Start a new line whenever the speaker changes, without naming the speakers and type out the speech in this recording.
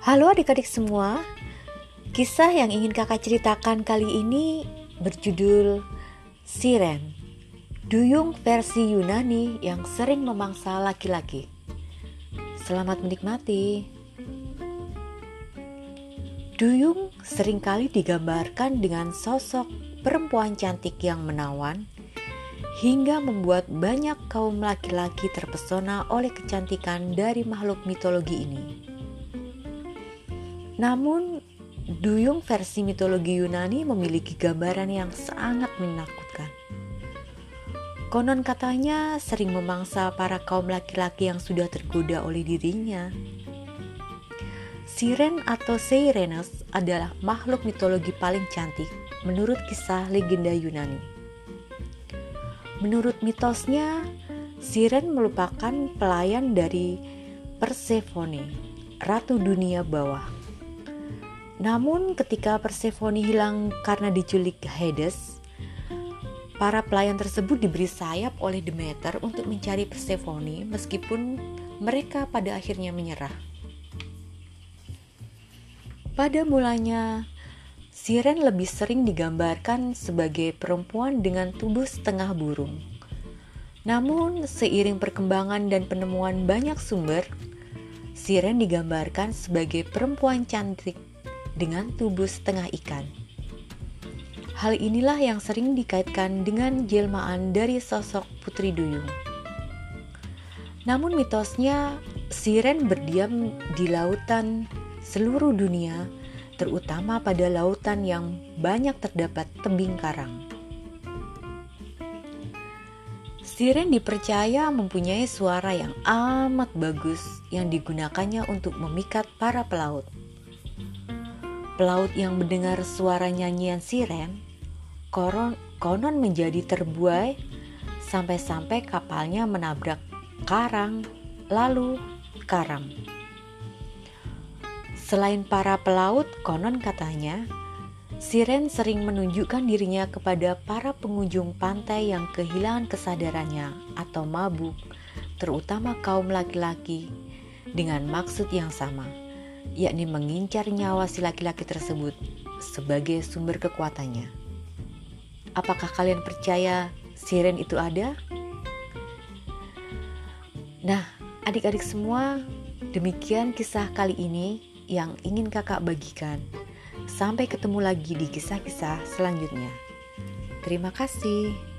Halo adik-adik semua, kisah yang ingin kakak ceritakan kali ini berjudul Siren, duyung versi Yunani yang sering memangsa laki-laki. Selamat menikmati. Duyung sering kali digambarkan dengan sosok perempuan cantik yang menawan hingga membuat banyak kaum laki-laki terpesona oleh kecantikan dari makhluk mitologi ini. Namun, duyung versi mitologi Yunani memiliki gambaran yang sangat menakutkan. Konon katanya sering memangsa para kaum laki-laki yang sudah tergoda oleh dirinya. Siren atau Seirenes adalah makhluk mitologi paling cantik menurut kisah legenda Yunani. Menurut mitosnya, Siren merupakan pelayan dari Persephone, ratu dunia bawah. Namun ketika Persephone hilang karena diculik Hades, para pelayan tersebut diberi sayap oleh Demeter untuk mencari Persephone meskipun mereka pada akhirnya menyerah. Pada mulanya, Siren lebih sering digambarkan sebagai perempuan dengan tubuh setengah burung. Namun, seiring perkembangan dan penemuan banyak sumber, Siren digambarkan sebagai perempuan cantik dengan tubuh setengah ikan. Hal inilah yang sering dikaitkan dengan jelmaan dari sosok Putri Duyung. Namun mitosnya, Siren berdiam di lautan seluruh dunia terutama pada lautan yang banyak terdapat tebing karang. Siren dipercaya mempunyai suara yang amat bagus yang digunakannya untuk memikat para pelaut. Pelaut yang mendengar suara nyanyian siren koron, konon menjadi terbuai sampai-sampai kapalnya menabrak karang lalu karam. Selain para pelaut, konon katanya, Siren sering menunjukkan dirinya kepada para pengunjung pantai yang kehilangan kesadarannya atau mabuk, terutama kaum laki-laki, dengan maksud yang sama, yakni mengincar nyawa si laki-laki tersebut sebagai sumber kekuatannya. Apakah kalian percaya siren itu ada? Nah, adik-adik semua, demikian kisah kali ini yang ingin kakak bagikan. Sampai ketemu lagi di kisah-kisah selanjutnya. Terima kasih.